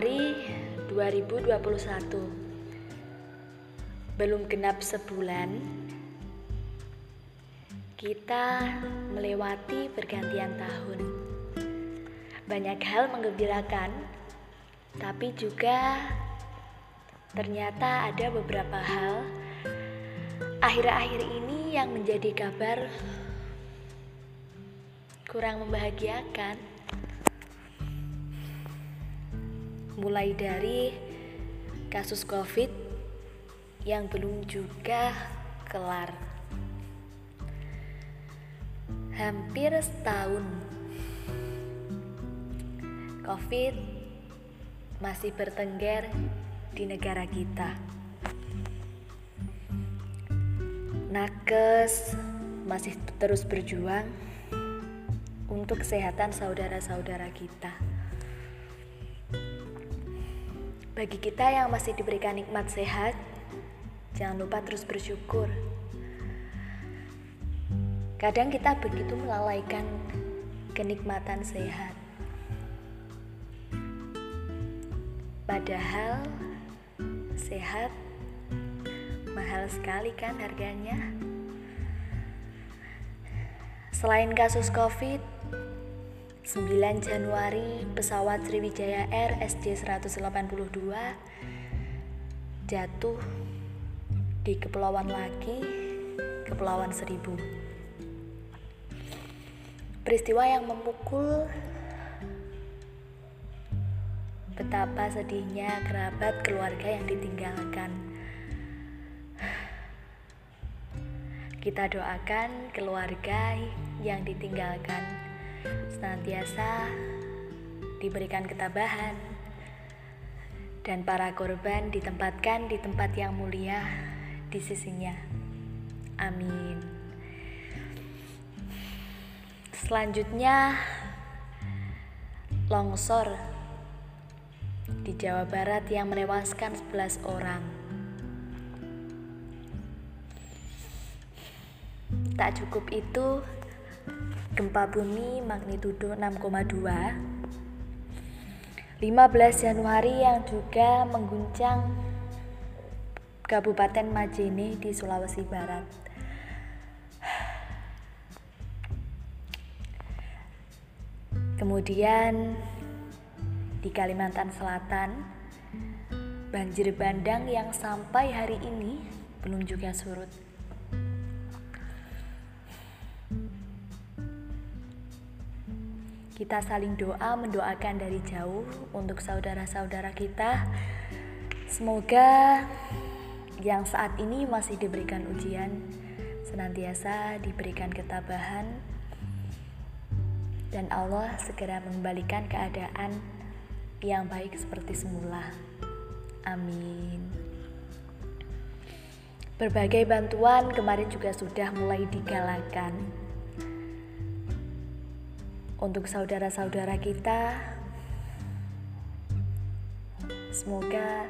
Januari 2021 Belum genap sebulan Kita melewati pergantian tahun. Banyak hal menggembirakan Tapi juga ternyata ada beberapa hal. Akhir-akhir ini yang menjadi kabar kurang membahagiakan mulai dari kasus COVID yang belum juga kelar. Hampir setahun, COVID masih bertengger di negara kita. Nakes masih terus berjuang untuk kesehatan saudara-saudara kita. Bagi kita yang masih diberikan nikmat sehat, jangan lupa terus bersyukur. Kadang kita begitu melalaikan kenikmatan sehat. Padahal sehat mahal sekali kan harganya. Selain kasus Covid, 9 Januari pesawat Sriwijaya Air SJ182 jatuh di Kepulauan Laki, Kepulauan Seribu. Peristiwa yang memukul betapa sedihnya kerabat keluarga yang ditinggalkan. Kita doakan keluarga yang ditinggalkan senantiasa diberikan ketabahan dan para korban ditempatkan di tempat yang mulia di sisinya. Amin. Selanjutnya longsor di Jawa Barat yang menewaskan 11 orang. Tak cukup itu, gempa bumi magnitudo 6,2 15 Januari yang juga mengguncang Kabupaten Majene di Sulawesi Barat. Kemudian di Kalimantan Selatan, banjir bandang yang sampai hari ini belum juga surut. Kita saling doa, mendoakan dari jauh untuk saudara-saudara kita. Semoga yang saat ini masih diberikan ujian senantiasa diberikan ketabahan dan Allah segera mengembalikan keadaan yang baik seperti semula. Amin. Berbagai bantuan kemarin juga sudah mulai digalakan untuk saudara-saudara kita. Semoga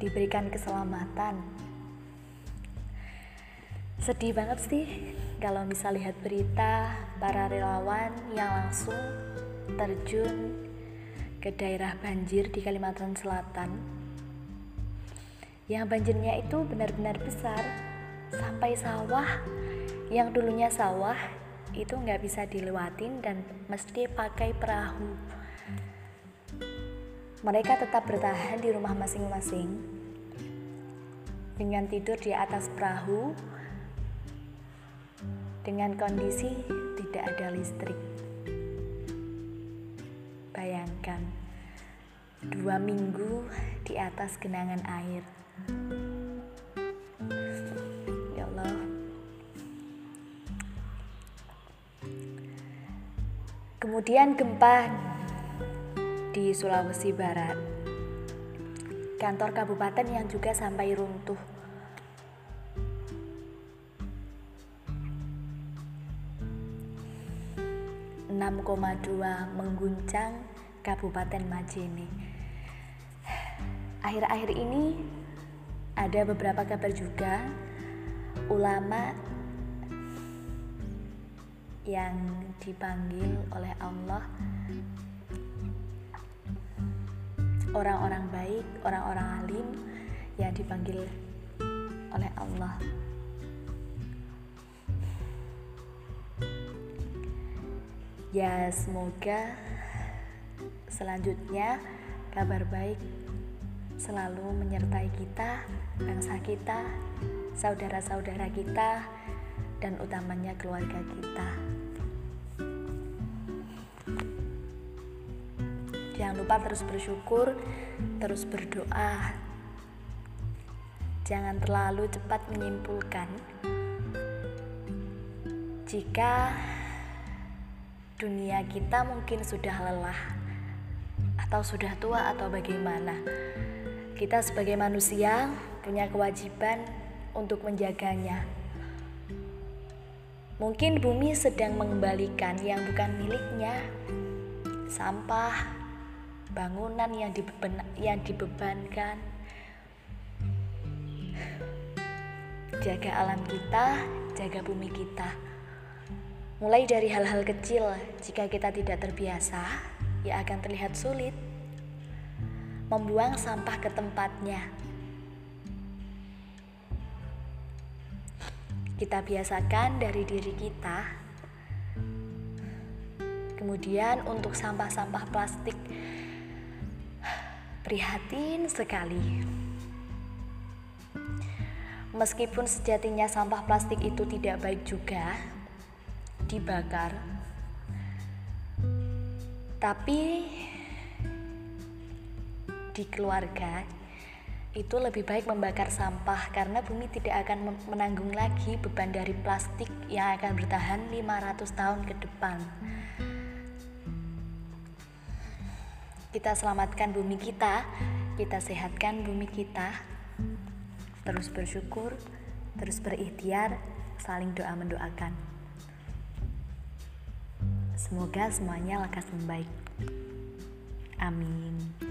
diberikan keselamatan. Sedih banget sih kalau bisa lihat berita para relawan yang langsung terjun ke daerah banjir di Kalimantan Selatan. Yang banjirnya itu benar-benar besar sampai sawah yang dulunya sawah itu nggak bisa dilewatin dan mesti pakai perahu. Mereka tetap bertahan di rumah masing-masing dengan tidur di atas perahu dengan kondisi tidak ada listrik. Bayangkan dua minggu di atas genangan air. Kemudian gempa di Sulawesi Barat. Kantor kabupaten yang juga sampai runtuh. enam dua mengguncang Kabupaten Majene. Akhir-akhir ini ada beberapa kabar juga ulama yang dipanggil oleh Allah orang-orang baik, orang-orang alim yang dipanggil oleh Allah. Ya, semoga selanjutnya kabar baik selalu menyertai kita, bangsa kita, saudara-saudara kita, dan utamanya keluarga kita. Jangan lupa terus bersyukur, terus berdoa. Jangan terlalu cepat menyimpulkan jika dunia kita mungkin sudah lelah atau sudah tua atau bagaimana. Kita sebagai manusia punya kewajiban untuk menjaganya. Mungkin bumi sedang mengembalikan yang bukan miliknya. Sampah, bangunan yang dibeban, yang dibebankan. Jaga alam kita, jaga bumi kita. Mulai dari hal-hal kecil, jika kita tidak terbiasa, ya akan terlihat sulit. Membuang sampah ke tempatnya. Kita biasakan dari diri kita. Kemudian untuk sampah-sampah plastik prihatin sekali. Meskipun sejatinya sampah plastik itu tidak baik juga, dibakar. Tapi di keluarga itu lebih baik membakar sampah karena bumi tidak akan menanggung lagi beban dari plastik yang akan bertahan 500 tahun ke depan. Kita selamatkan bumi kita, kita sehatkan bumi kita. Terus bersyukur, terus berikhtiar, saling doa mendoakan. Semoga semuanya lekas membaik. Amin.